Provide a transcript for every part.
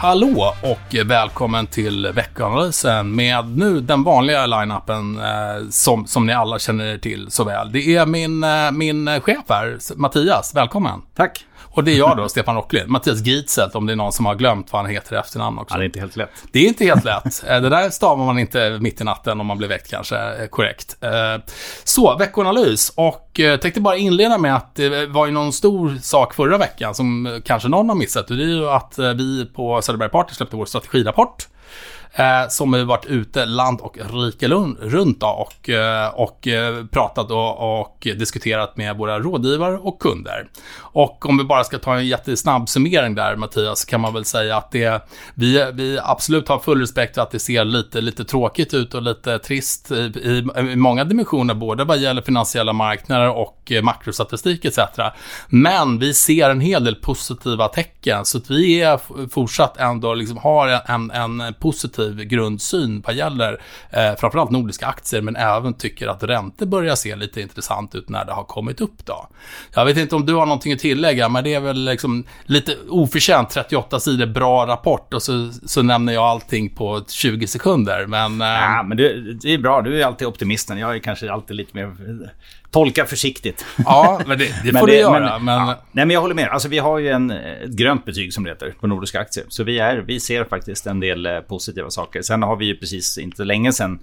Hallå och välkommen till veckanalysen med nu den vanliga line-upen eh, som, som ni alla känner till så väl. Det är min, eh, min chef här, Mattias. Välkommen. Tack. Och det är jag då, Stefan Rocklin. Mattias Gitzelt, om det är någon som har glömt vad han heter i efternamn också. Ja, det är inte helt lätt. Det är inte helt lätt. Eh, det där stavar man inte mitt i natten om man blir väckt kanske, eh, korrekt. Eh, så, veckoanalys. Och tänkte bara inleda med att det var ju någon stor sak förra veckan som kanske någon har missat. Och det är ju att vi på Söderberg Party släppte vår strategirapport eh, som har varit ute land och rike runt då, och, eh, och eh, pratat och, och, diskuterat med våra rådgivare och kunder. Och om vi bara ska ta en jättesnabb summering där, Mattias, så kan man väl säga att det, vi, vi absolut har full respekt för att det ser lite, lite tråkigt ut och lite trist i, i, i många dimensioner, både vad gäller finansiella marknader och eh, makrostatistik etc. Men vi ser en hel del positiva tecken, så att vi är fortsatt ändå liksom har en, en positiv positiv grundsyn vad gäller eh, framförallt nordiska aktier, men även tycker att räntor börjar se lite intressant ut när det har kommit upp då. Jag vet inte om du har någonting att tillägga, men det är väl liksom lite oförtjänt 38 sidor bra rapport och så, så nämner jag allting på 20 sekunder, men... Eh... Ja, men det, det är bra, du är alltid optimisten. Jag är kanske alltid lite mer Tolka försiktigt. Ja, men det, det får men du göra. Men, men... Ja. Nej, men jag håller med. Alltså, vi har ju en, ett grönt betyg som det heter på nordiska aktier. Så vi, är, vi ser faktiskt en del eh, positiva saker. Sen har vi ju precis inte länge sedan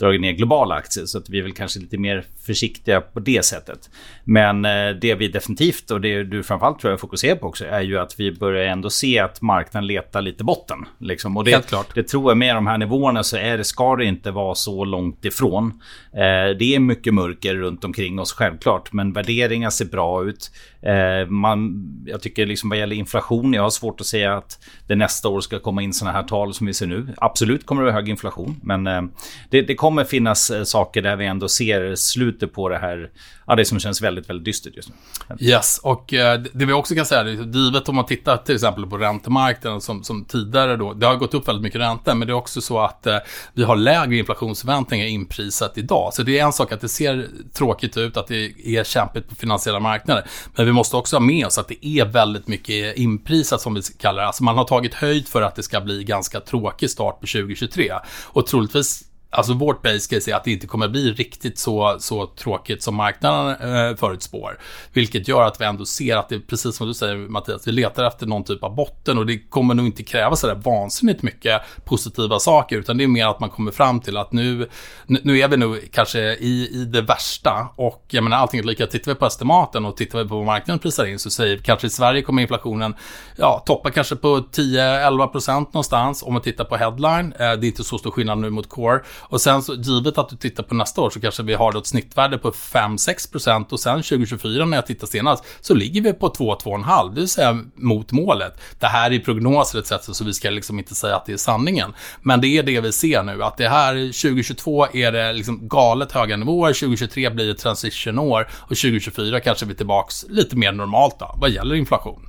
dragit ner globala aktier. Så att vi är väl kanske lite mer försiktiga på det sättet. Men eh, det vi definitivt och det du framförallt tror jag fokuserar på också är ju att vi börjar ändå se att marknaden letar lite botten. Liksom. Och det, Helt klart. det tror jag med de här nivåerna så är det, ska det inte vara så långt ifrån. Eh, det är mycket mörker runt omkring oss självklart. Men värderingar ser bra ut. Eh, man, jag tycker liksom vad gäller inflation, jag har svårt att säga att det nästa år ska komma in sådana här tal som vi ser nu. Absolut kommer det vara hög inflation, men eh, det, det, kommer kommer finnas eh, saker där vi ändå ser slutet på det här, ja, det som känns väldigt, väldigt dystert just nu. Yes, och eh, det vi också kan säga, givet om man tittar till exempel på räntemarknaden som, som tidigare då, det har gått upp väldigt mycket räntor, men det är också så att eh, vi har lägre inflationsförväntningar inprisat idag. Så det är en sak att det ser tråkigt ut, att det är kämpigt på finansiella marknader, men vi måste också ha med oss att det är väldigt mycket inprisat som vi kallar det. Alltså man har tagit höjd för att det ska bli ganska tråkig start på 2023. Och troligtvis Alltså vårt base case är att det inte kommer bli riktigt så, så tråkigt som marknaden eh, förutspår. Vilket gör att vi ändå ser att det är precis som du säger Mattias, vi letar efter någon typ av botten och det kommer nog inte kräva sådär vansinnigt mycket positiva saker utan det är mer att man kommer fram till att nu, nu är vi nog kanske i, i det värsta och jag menar allting är lika. Tittar vi på estimaten och tittar vi på vad marknaden prisar in så säger vi kanske i Sverige kommer inflationen ja, toppa kanske på 10-11% någonstans om man tittar på headline. Eh, det är inte så stor skillnad nu mot core. Och sen så, givet att du tittar på nästa år så kanske vi har ett snittvärde på 5-6% och sen 2024 när jag tittar senast så ligger vi på 2-2,5, det vill säga mot målet. Det här är prognoser etc. så vi ska liksom inte säga att det är sanningen. Men det är det vi ser nu, att det här 2022 är det liksom galet höga nivåer, 2023 blir ett transitionår och 2024 kanske vi är tillbaks lite mer normalt då, vad gäller inflation.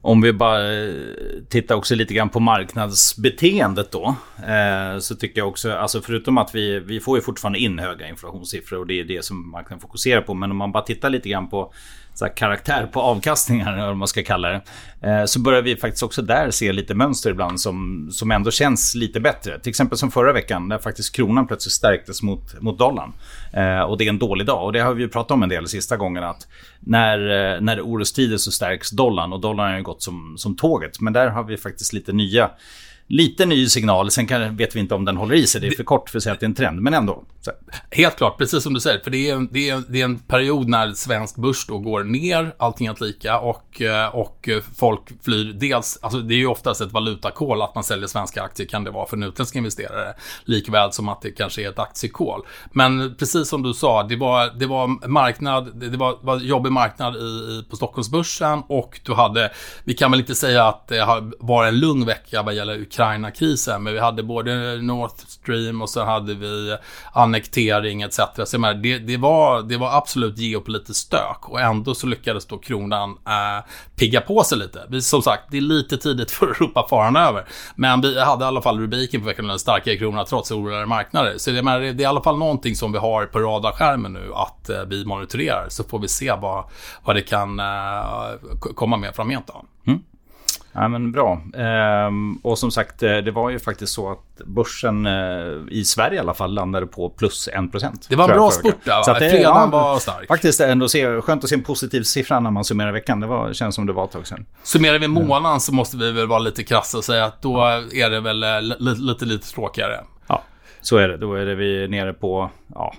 Om vi bara eh, tittar också lite grann på marknadsbeteendet då. Eh, så tycker jag också, alltså förutom att vi, vi får ju fortfarande in höga inflationssiffror och det är det som marknaden fokuserar på. Men om man bara tittar lite grann på så här, karaktär på avkastningar, eller vad man ska kalla det. Eh, så börjar vi faktiskt också där se lite mönster ibland som, som ändå känns lite bättre. Till exempel som förra veckan där faktiskt kronan plötsligt stärktes mot, mot dollarn. Eh, och det är en dålig dag. Och det har vi pratat om en del sista gångerna. Att när, eh, när det är orostider så stärks dollarn och dollarn har ju gått som, som tåget. Men där har vi faktiskt lite nya lite ny signal. Sen kan, vet vi inte om den håller i sig. Det är för kort för att säga att det är en trend, men ändå. Så. Helt klart, precis som du säger. För det är, en, det, är, det är en period när svensk börs då går ner, allting är lika, och, eh, och folk flyr. Dels, alltså det är ju oftast ett valutakol att man säljer svenska aktier, kan det vara för en utländsk investerare. Likväl som att det kanske är ett aktiekol. Men precis som du sa, det var, det var marknad, det var, var jobbig marknad i, i, på Stockholmsbörsen och du hade, vi kan väl inte säga att det var en lugn vecka vad gäller Ukraina-krisen. Men vi hade både Nord Stream och så hade vi annektering etc. Så menar, det, det, var, det var absolut geopolitiskt stök och ändå så lyckades då kronan eh, pigga på sig lite. Vi, som sagt, det är lite tidigt för att ropa faran över. Men vi hade i alla fall rubriken på veckan den starkare krona trots oroligare marknader. Så det, menar, det är i alla fall någonting som vi har på radarskärmen nu att eh, vi monitorerar. Så får vi se vad, vad det kan eh, komma med framgent. Då. Ja, men bra. Ehm, och som sagt, eh, det var ju faktiskt så att börsen eh, i Sverige i alla fall landade på plus 1%. Det var en bra spurt där, Så att det, Fredagen ja, var stark. Faktiskt ändå se, skönt att se en positiv siffra när man summerar veckan. Det var, känns som det var ett tag sedan. Summerar vi månaden så måste vi väl vara lite krassa och säga att då är det väl eh, lite, lite, lite tråkigare. Ja, så är det. Då är det vi nere på ja,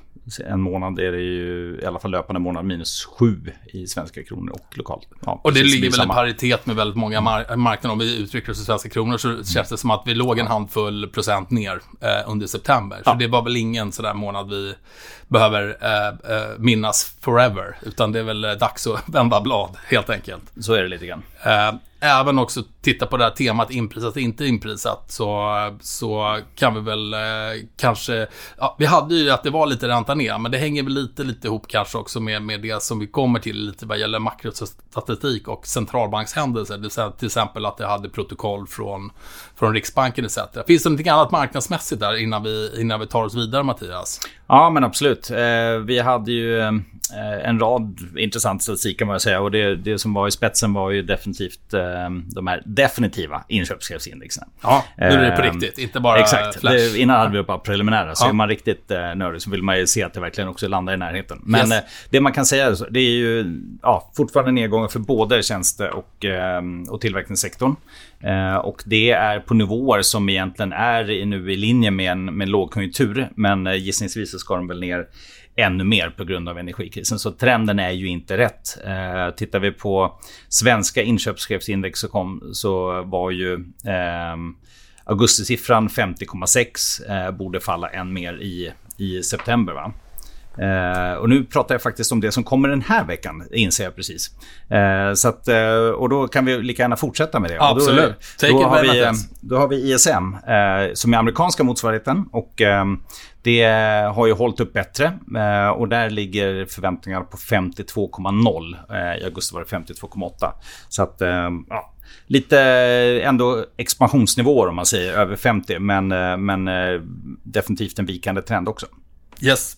en månad är det ju i alla fall löpande månad minus 7 i svenska kronor och lokalt. Ja, och det ligger väl i paritet med väldigt många mar marknader. Om vi uttrycker oss i svenska kronor så känns det som att vi låg en handfull procent ner eh, under september. Så ja. det var väl ingen sådär månad vi behöver eh, eh, minnas forever. Utan det är väl dags att vända blad helt enkelt. Så är det lite grann. Eh, även också titta på det här temat inprisat, inte inprisat, så, så kan vi väl eh, kanske... Ja, vi hade ju att det var lite ränta ner, men det hänger väl lite, lite ihop kanske också med, med det som vi kommer till lite vad gäller makrostatistik och centralbankshändelser. Det vill säga till exempel att det hade protokoll från, från Riksbanken etc. Finns det någonting annat marknadsmässigt där innan vi, innan vi tar oss vidare, Mattias? Ja, men absolut. Eh, vi hade ju eh, en rad intressant statistik kan man säga. Och det, det som var i spetsen var ju definitivt eh, de här definitiva inköpschefsindexen. Ja, nu är det på riktigt, inte bara Exakt. Det, innan hade vi bara preliminära. Så ja. är man riktigt nördig så vill man ju se att det verkligen också landar i närheten. Men yes. det man kan säga det är ju ja, fortfarande nedgångar för både tjänste och, och tillverkningssektorn. Och det är på nivåer som egentligen är nu i linje med en, med lågkonjunktur. Men gissningsvis så ska de väl ner ännu mer på grund av energikrisen. Så trenden är ju inte rätt. Eh, tittar vi på svenska inköpschefsindex så, kom, så var ju eh, augustisiffran 50,6. Eh, borde falla än mer i, i september. Va? Uh, och nu pratar jag faktiskt om det som kommer den här veckan, inser jag precis. Uh, så att, uh, och då kan vi lika gärna fortsätta med det. Absolut. Då, då, har vi, då har vi ISM, som är amerikanska motsvarigheten. Och det har ju hållit upp bättre eh, och där ligger förväntningarna på 52,0. Eh, I augusti var det 52,8. Så att, eh, ja, lite ändå expansionsnivåer om man säger, över 50. Men, men definitivt en vikande trend också. Yes,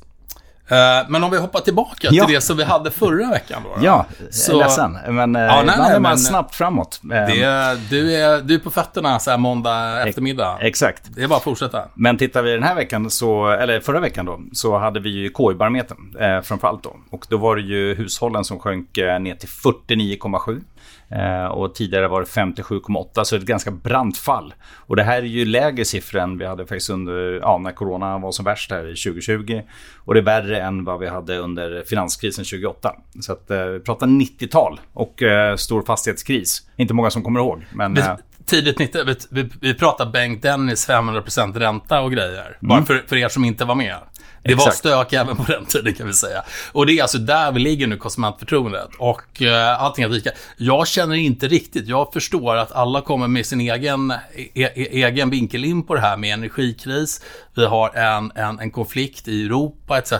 men om vi hoppar tillbaka ja. till det som vi hade förra veckan då. Ja, så... ledsen. Men ja, nej, är man men, snabbt framåt. Det, du, är, du är på fötterna så här måndag eftermiddag. Exakt. Det är bara att fortsätta. Men tittar vi den här veckan, så, eller förra veckan då, så hade vi ju KI-barometern eh, framförallt då. Och då var det ju hushållen som sjönk eh, ner till 49,7. Eh, och tidigare var det 57,8 så ett ganska brant fall. Och det här är ju lägre siffror än vi hade faktiskt under, ja, när corona var som värst här i 2020. Och det är värre än vad vi hade under finanskrisen 2008. Så att eh, vi pratar 90-tal och eh, stor fastighetskris. Inte många som kommer ihåg. Men, men tidigt 90 vi, vi, vi pratar Bengt Dennis 500% ränta och grejer. Mm. Bara för, för er som inte var med. Det Exakt. var stök även på den tiden kan vi säga. Och det är alltså där vi ligger nu, konsumentförtroendet. Och uh, allting är lika. Jag känner inte riktigt, jag förstår att alla kommer med sin egen, e e egen vinkel in på det här med energikris. Vi har en, en, en konflikt i Europa etc.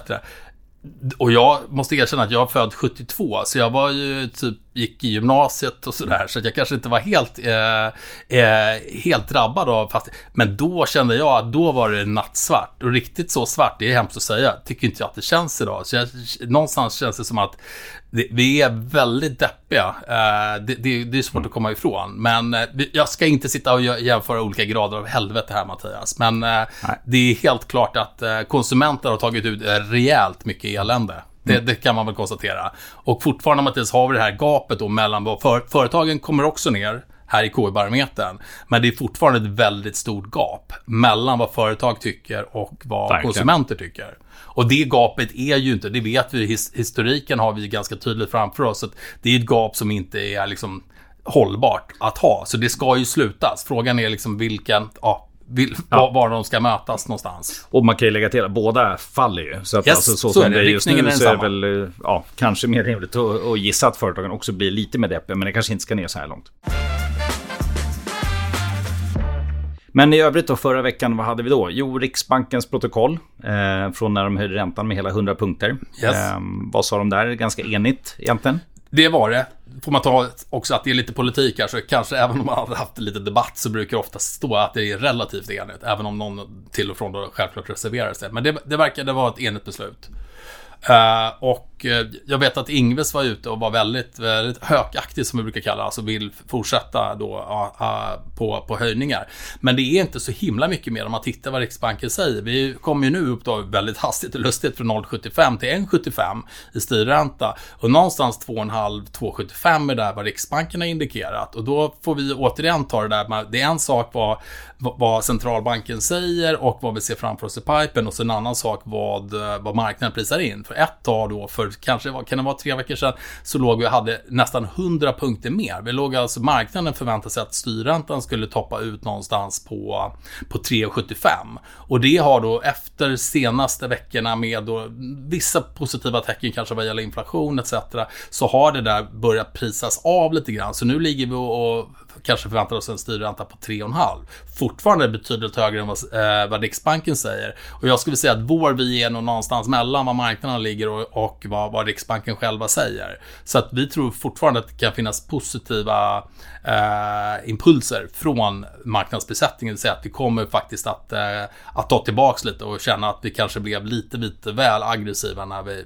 Och jag måste erkänna att jag är född 72, så jag var ju typ, gick i gymnasiet och sådär, så jag kanske inte var helt, eh, eh, helt drabbad av fast Men då kände jag att då var det nattsvart. Och riktigt så svart, det är hemskt att säga, tycker inte jag att det känns idag. Så jag, någonstans känns det som att det, vi är väldigt deppiga. Eh, det, det, det, är svårt att komma ifrån. Men eh, jag ska inte sitta och jämföra olika grader av helvete här, Mattias. Men eh, det är helt klart att konsumenter har tagit ut rejält mycket elände. Det, mm. det, kan man väl konstatera. Och fortfarande, Mattias, har vi det här gapet då mellan vad för, företagen kommer också ner här i KI-barometern. Men det är fortfarande ett väldigt stort gap mellan vad företag tycker och vad Verkligen. konsumenter tycker. Och det gapet är ju inte, det vet vi, his, historiken har vi ganska tydligt framför oss. Att det är ett gap som inte är liksom hållbart att ha. Så det ska ju slutas. Frågan är liksom vilken, ja, vill, ja. var, de ska mötas någonstans. Och man kan ju lägga till att båda faller ju. Så, att yes, alltså, så, så som det är just nu så är det väl ja, kanske mer rimligt att, att gissa att företagen också blir lite mer deppiga. Men det kanske inte ska ner så här långt. Men i övrigt då förra veckan, vad hade vi då? Jo, Riksbankens protokoll eh, från när de höjde räntan med hela 100 punkter. Yes. Eh, vad sa de där? Ganska enigt egentligen. Det var det. Får man ta också att det är lite politik här, så kanske även om man hade haft lite debatt så brukar det ofta stå att det är relativt enigt, även om någon till och från då självklart reserverar sig. Men det, det verkade vara ett enigt beslut. Uh, och och eh, jag vet att Ingves var ute och var väldigt, väldigt hökaktig som vi brukar kalla alltså vill fortsätta då på, på höjningar. Men det är inte så himla mycket mer om man tittar vad Riksbanken säger. Vi kommer ju nu upp då väldigt hastigt och lustigt från 0,75 till 1,75 i styrränta. Och någonstans 2,5-2,75 är där vad Riksbanken har indikerat. Och då får vi återigen ta det där, det är en sak vad, vad centralbanken säger och vad vi ser framför oss i pipen och så en annan sak vad, eh, vad marknaden prisar in. För ett tag då, för kanske kan det vara tre veckor sedan, så låg vi och hade nästan 100 punkter mer. Vi låg alltså, marknaden förväntade sig att styrräntan skulle toppa ut någonstans på, på 3,75. Och det har då efter senaste veckorna med då vissa positiva tecken kanske vad gäller inflation etc. Så har det där börjat prisas av lite grann. Så nu ligger vi och kanske förväntar oss en styrränta på 3,5. Fortfarande betydligt högre än vad, eh, vad Riksbanken säger. Och jag skulle säga att vår vi är nog någonstans mellan vad marknaden ligger och, och vad, vad, Riksbanken själva säger. Så att vi tror fortfarande att det kan finnas positiva eh, impulser från marknadsbesättningen. Det vill säga att vi kommer faktiskt att, eh, att ta tillbaks lite och känna att vi kanske blev lite, lite väl aggressiva när vi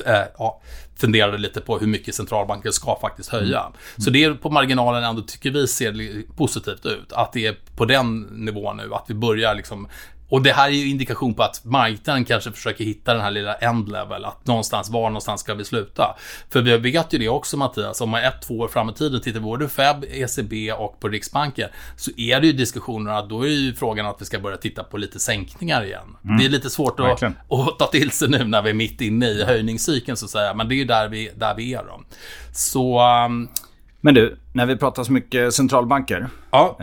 eh, ja, funderade lite på hur mycket centralbanken ska faktiskt höja. Mm. Så det är på marginalen ändå, tycker vi, ser positivt ut. Att det är på den nivån nu, att vi börjar liksom och det här är ju indikation på att marknaden kanske försöker hitta den här lilla end level, att någonstans, var någonstans ska vi sluta? För vi vet ju det också Mattias, om man ett, två år fram i tiden tittar både FEB, ECB och på Riksbanken, så är det ju diskussioner att då är ju frågan att vi ska börja titta på lite sänkningar igen. Mm. Det är lite svårt att, att, ta till sig nu när vi är mitt inne i höjningscykeln så att säga, men det är ju där vi, där vi är då. Så um, men du, när vi pratar så mycket centralbanker. Ja,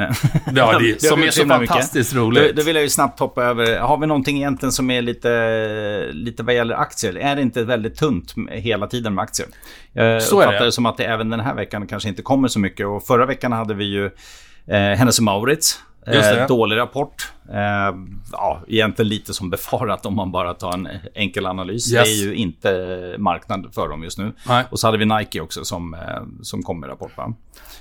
ja det, som är så fantastiskt mycket. roligt. Då, då, vill jag ju snabbt hoppa över. Har vi någonting egentligen som är lite, lite vad gäller aktier? Är det inte väldigt tunt hela tiden med aktier? Jag så uppfattar det. det som att det även den här veckan kanske inte kommer så mycket. Och förra veckan hade vi ju eh, Hennes Maurits Eh, dålig rapport. Eh, ja, egentligen lite som befarat om man bara tar en enkel analys. Yes. Det är ju inte marknad för dem just nu. Nej. Och så hade vi Nike också som, eh, som kom med rapport. Va?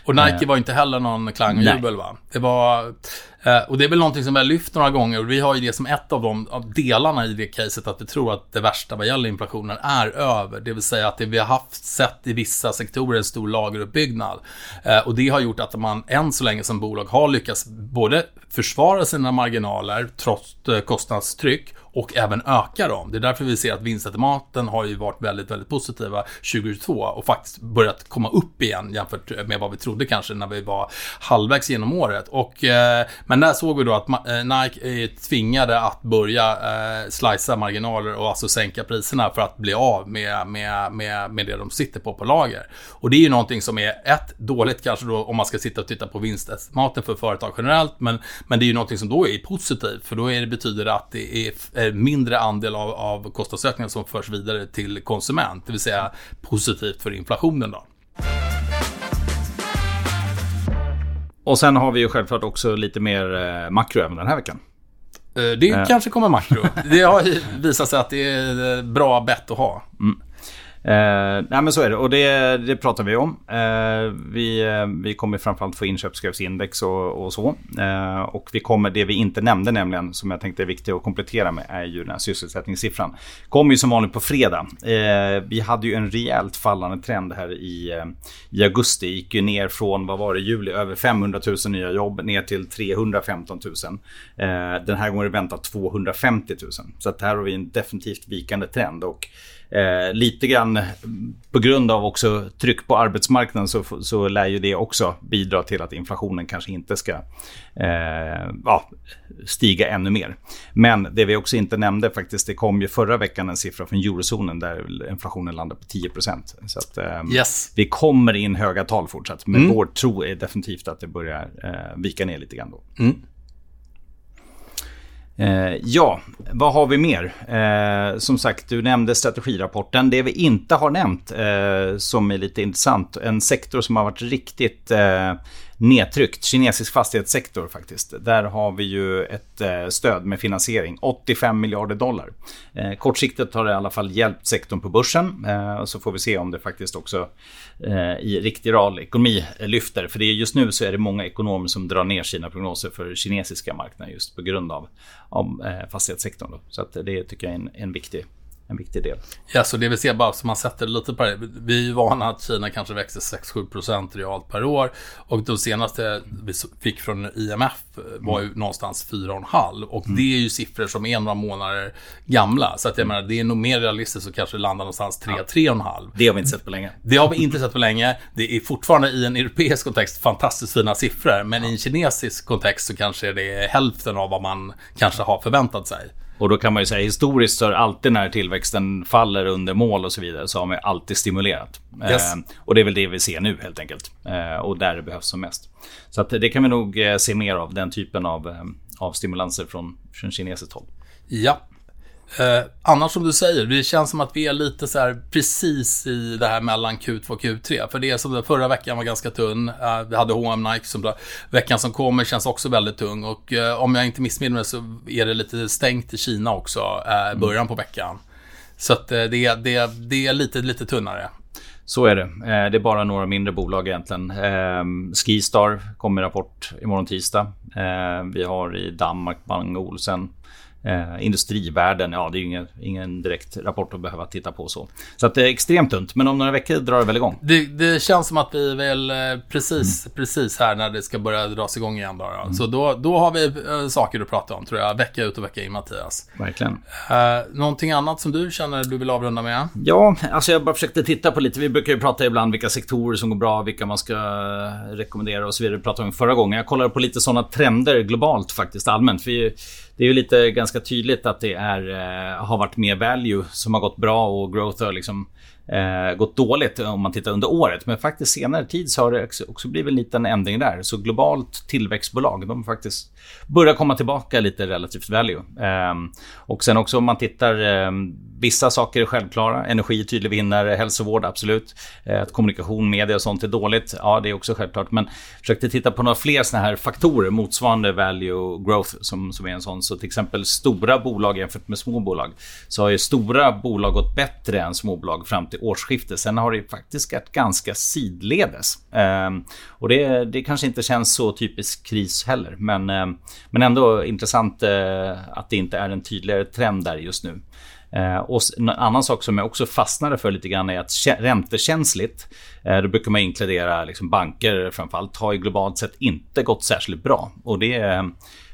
Och Nike eh. var inte heller någon klang och jubel va? Det var... Eh, och det är väl någonting som vi har lyft några gånger och vi har ju det som ett av de av delarna i det caset att vi tror att det värsta vad gäller inflationen är över. Det vill säga att det vi har haft sett i vissa sektorer en stor lageruppbyggnad. Eh, och det har gjort att man än så länge som bolag har lyckats både försvara sina marginaler trots eh, kostnadstryck och även öka dem. Det är därför vi ser att vinstestimaten har ju varit väldigt, väldigt positiva 2022 och faktiskt börjat komma upp igen jämfört med vad vi trodde kanske när vi var halvvägs genom året. Och, eh, men där såg vi då att eh, Nike är tvingade att börja eh, slicea marginaler och alltså sänka priserna för att bli av med, med, med, med det de sitter på på lager. Och det är ju någonting som är ett, dåligt kanske då om man ska sitta och titta på vinstestimaten för företag generellt, men, men det är ju någonting som då är positivt, för då är det, betyder det att det är mindre andel av, av kostnadsökningen som förs vidare till konsument. Det vill säga positivt för inflationen. Då. Och sen har vi ju självklart också lite mer eh, makro även den här veckan. Eh, det eh. kanske kommer makro. Det har visat sig att det är bra bett att ha. Mm. Eh, nej men så är det och det, det pratar vi om. Eh, vi, eh, vi kommer framförallt få inköpschefsindex och, och så. Eh, och vi kommer, det vi inte nämnde nämligen, som jag tänkte är viktigt att komplettera med, är ju den här sysselsättningssiffran. Kommer ju som vanligt på fredag. Eh, vi hade ju en rejält fallande trend här i, eh, i augusti. Gick ju ner från, vad var det, juli, över 500 000 nya jobb ner till 315 000. Eh, den här gången är det väntat 250 000. Så att här har vi en definitivt vikande trend. och Eh, lite grann på grund av också tryck på arbetsmarknaden så, så lär ju det också bidra till att inflationen kanske inte ska eh, ja, stiga ännu mer. Men det vi också inte nämnde faktiskt, det kom ju förra veckan en siffra från eurozonen där inflationen landade på 10% Så att, eh, yes. vi kommer in höga tal fortsatt. Men mm. vår tro är definitivt att det börjar eh, vika ner lite grann då. Mm. Eh, ja, vad har vi mer? Eh, som sagt, du nämnde strategirapporten. Det vi inte har nämnt, eh, som är lite intressant, en sektor som har varit riktigt eh, nedtryckt. Kinesisk fastighetssektor faktiskt. Där har vi ju ett eh, stöd med finansiering. 85 miljarder dollar. Eh, kortsiktigt har det i alla fall hjälpt sektorn på börsen. Eh, så får vi se om det faktiskt också i riktig realekonomi lyfter. För det är just nu så är det många ekonomer som drar ner sina prognoser för kinesiska marknaden just på grund av, av fastighetssektorn. Då. Så att det tycker jag är en, en viktig en viktig del. Ja, så det vi ser bara, så man sätter lite på det. Vi är ju vana att Kina kanske växer 6-7% realt per år. Och de senaste vi fick från IMF var ju mm. någonstans 4,5. Och mm. det är ju siffror som är några månader gamla. Så att jag menar, det är nog mer realistiskt att kanske landa någonstans 3-3,5. Det har vi inte sett på länge. Det har vi inte sett på länge. Det är fortfarande i en europeisk kontext fantastiskt fina siffror. Men ja. i en kinesisk kontext så kanske det är hälften av vad man kanske har förväntat sig. Och då kan man ju säga historiskt så är alltid när tillväxten faller under mål och så vidare så har man alltid stimulerat. Yes. Eh, och det är väl det vi ser nu helt enkelt. Eh, och där det behövs som mest. Så att det kan vi nog eh, se mer av, den typen av, eh, av stimulanser från, från kinesiskt håll. Ja, Eh, annars som du säger, det känns som att vi är lite så här precis i det här mellan Q2 och Q3. För det är som förra veckan var ganska tunn. Eh, vi hade H&M Nike som bra. Veckan som kommer känns också väldigt tung. Och eh, om jag inte missminner mig så är det lite stängt i Kina också, eh, början på veckan. Så att eh, det, det, det är lite, lite tunnare. Så är det. Eh, det är bara några mindre bolag egentligen. Eh, Skistar kommer rapport imorgon tisdag. Vi har i Danmark Bang Olsen Eh, industrivärlden, ja det är ingen, ingen direkt rapport att behöva titta på så. Så att det är extremt tunt, men om några veckor drar det väl igång. Det, det känns som att vi är väl eh, precis, mm. precis här när det ska börja dras igång igen. Då, då. Mm. Så då, då har vi äh, saker att prata om tror jag, vecka ut och vecka in Mattias. Verkligen. Äh, någonting annat som du känner du vill avrunda med? Ja, alltså jag bara försökte titta på lite. Vi brukar ju prata ibland vilka sektorer som går bra, vilka man ska rekommendera och så vidare. Det pratade om förra gången. Jag kollade på lite sådana trender globalt faktiskt allmänt. Vi, det är ju lite ganska tydligt att det är, eh, har varit mer value som har gått bra och growth har liksom eh, gått dåligt om man tittar under året. Men faktiskt senare tid så har det också blivit en liten ändring där. Så globalt tillväxtbolag, de har faktiskt börjat komma tillbaka lite relativt value. Eh, och sen också om man tittar, eh, vissa saker är självklara. Energi är tydlig vinnare, hälsovård absolut. Eh, att kommunikation, media och sånt är dåligt, ja det är också självklart. Men försökte titta på några fler såna här faktorer motsvarande value growth som, som är en sån. Så till exempel stora bolag jämfört med små bolag. Så har ju stora bolag gått bättre än småbolag fram till årsskiftet. Sen har det faktiskt gått ganska sidledes. Ehm, och det, det kanske inte känns så typisk kris heller. Men, ehm, men ändå intressant eh, att det inte är en tydligare trend där just nu. Eh, och en annan sak som jag också fastnade för lite grann är att räntekänsligt, eh, då brukar man inkludera liksom banker framförallt, har ju globalt sett inte gått särskilt bra. Och det eh,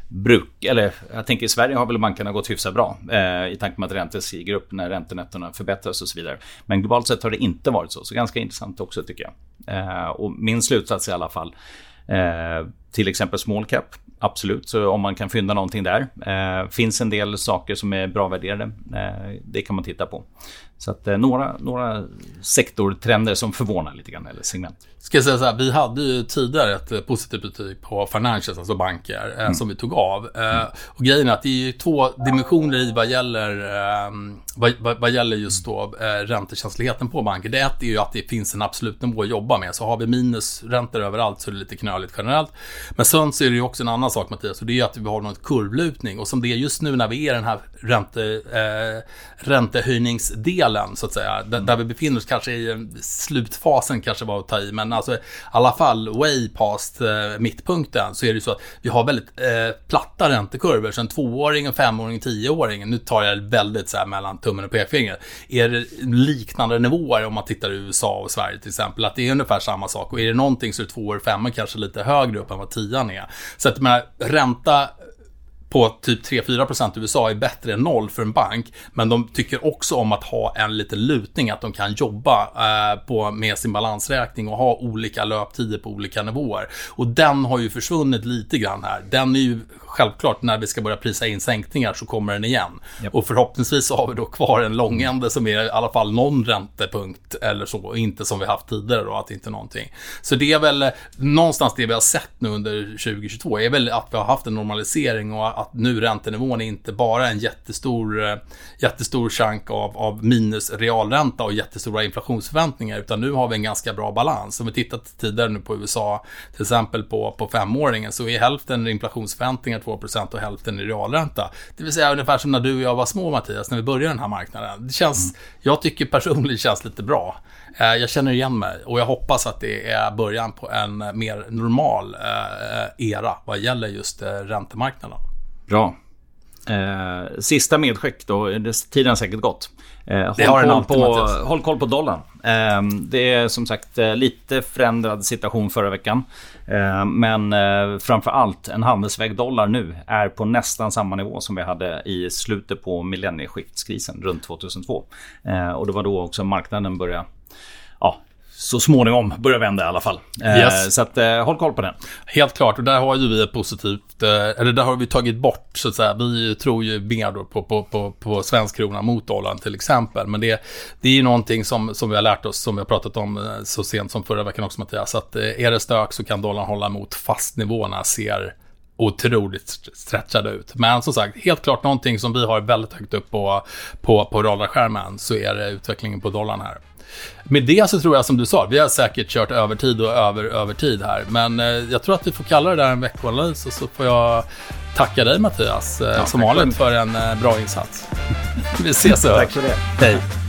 bruk, eller jag tänker i Sverige har väl bankerna gått hyfsat bra eh, i tanke med att räntor stiger upp när räntenettorna förbättras och så vidare. Men globalt sett har det inte varit så, så ganska intressant också tycker jag. Eh, och min slutsats i alla fall, eh, till exempel small cap, absolut, så om man kan fynda någonting där. Eh, finns en del saker som är bra värderade, eh, det kan man titta på. Så att eh, några, några sektortrender som förvånar lite grann, eller segment. Ska jag säga så här, vi hade ju tidigare ett eh, positivt betyg på financials, alltså banker, eh, mm. som vi tog av. Mm. Och grejen är att det är ju två dimensioner i vad gäller, vad, vad, vad gäller just då räntekänsligheten på banker. Det ett är ju att det finns en absolut nivå att jobba med. Så har vi minusräntor överallt så är det lite knöligt generellt. Men sen så är det ju också en annan sak Mattias, och det är att vi har någon kurvlutning. Och som det är just nu när vi är i den här ränte, eh, räntehöjningsdelen, så att säga. Där, där vi befinner oss kanske i slutfasen, kanske var att ta i. Men alltså i alla fall way past eh, mittpunkten så är det så att vi har väldigt eh, platta räntekurvor. Så en tvååring, en femåring, en tioåring. Nu tar jag väldigt så här mellan tummen och pekfingret. Är det liknande nivåer om man tittar i USA och Sverige till exempel. Att det är ungefär samma sak. Och är det någonting så är två år, femmor kanske lite högre upp än vad tian är. Så att menar, ränta på typ 3-4% i USA är bättre än noll för en bank. Men de tycker också om att ha en liten lutning, att de kan jobba eh, på, med sin balansräkning och ha olika löptider på olika nivåer. Och den har ju försvunnit lite grann här. Den är ju självklart, när vi ska börja prisa in sänkningar så kommer den igen. Yep. Och förhoppningsvis så har vi då kvar en långände som är i alla fall någon räntepunkt eller så, inte som vi haft tidigare då, att inte någonting. Så det är väl någonstans det vi har sett nu under 2022, är väl att vi har haft en normalisering och att nu räntenivån är inte bara en jättestor, eh, jättestor chunk av, av minus realränta och jättestora inflationsförväntningar, utan nu har vi en ganska bra balans. Om vi tittar tidigare nu på USA, till exempel på, på femåringen, så är hälften inflationsförväntningar 2% och hälften i realränta. Det vill säga ungefär som när du och jag var små Mattias, när vi började den här marknaden. Det känns, mm. jag tycker personligen känns lite bra. Eh, jag känner igen mig och jag hoppas att det är början på en mer normal eh, era vad gäller just räntemarknaden. Bra. Eh, sista medskick då, tiden har säkert gått. Eh, håll, koll på, håll koll på dollarn. Eh, det är som sagt eh, lite förändrad situation förra veckan. Eh, men eh, framför allt en handelsväg dollar nu är på nästan samma nivå som vi hade i slutet på millennieskiftskrisen runt 2002. Eh, och det var då också marknaden började ja, så småningom börjar vända i alla fall. Eh, yes. Så att, eh, håll koll på den. Helt klart, och där har ju vi ett positivt, eh, eller där har vi tagit bort så att säga. Vi tror ju mer då på, på, på, på svensk krona mot dollarn till exempel. Men det, det är ju någonting som, som vi har lärt oss, som vi har pratat om så sent som förra veckan också Mattias. Att är det stök så kan dollarn hålla emot fast nivåerna ser otroligt stretchade ut. Men som sagt, helt klart någonting som vi har väldigt högt upp på, på, på radarskärmen så är det utvecklingen på dollarn här. Med det så tror jag som du sa, vi har säkert kört övertid och över övertid här. Men eh, jag tror att vi får kalla det där en veckoanalys och så får jag tacka dig Mattias, eh, ja, som vanligt för en eh, bra insats. vi ses Tack för det. Hej.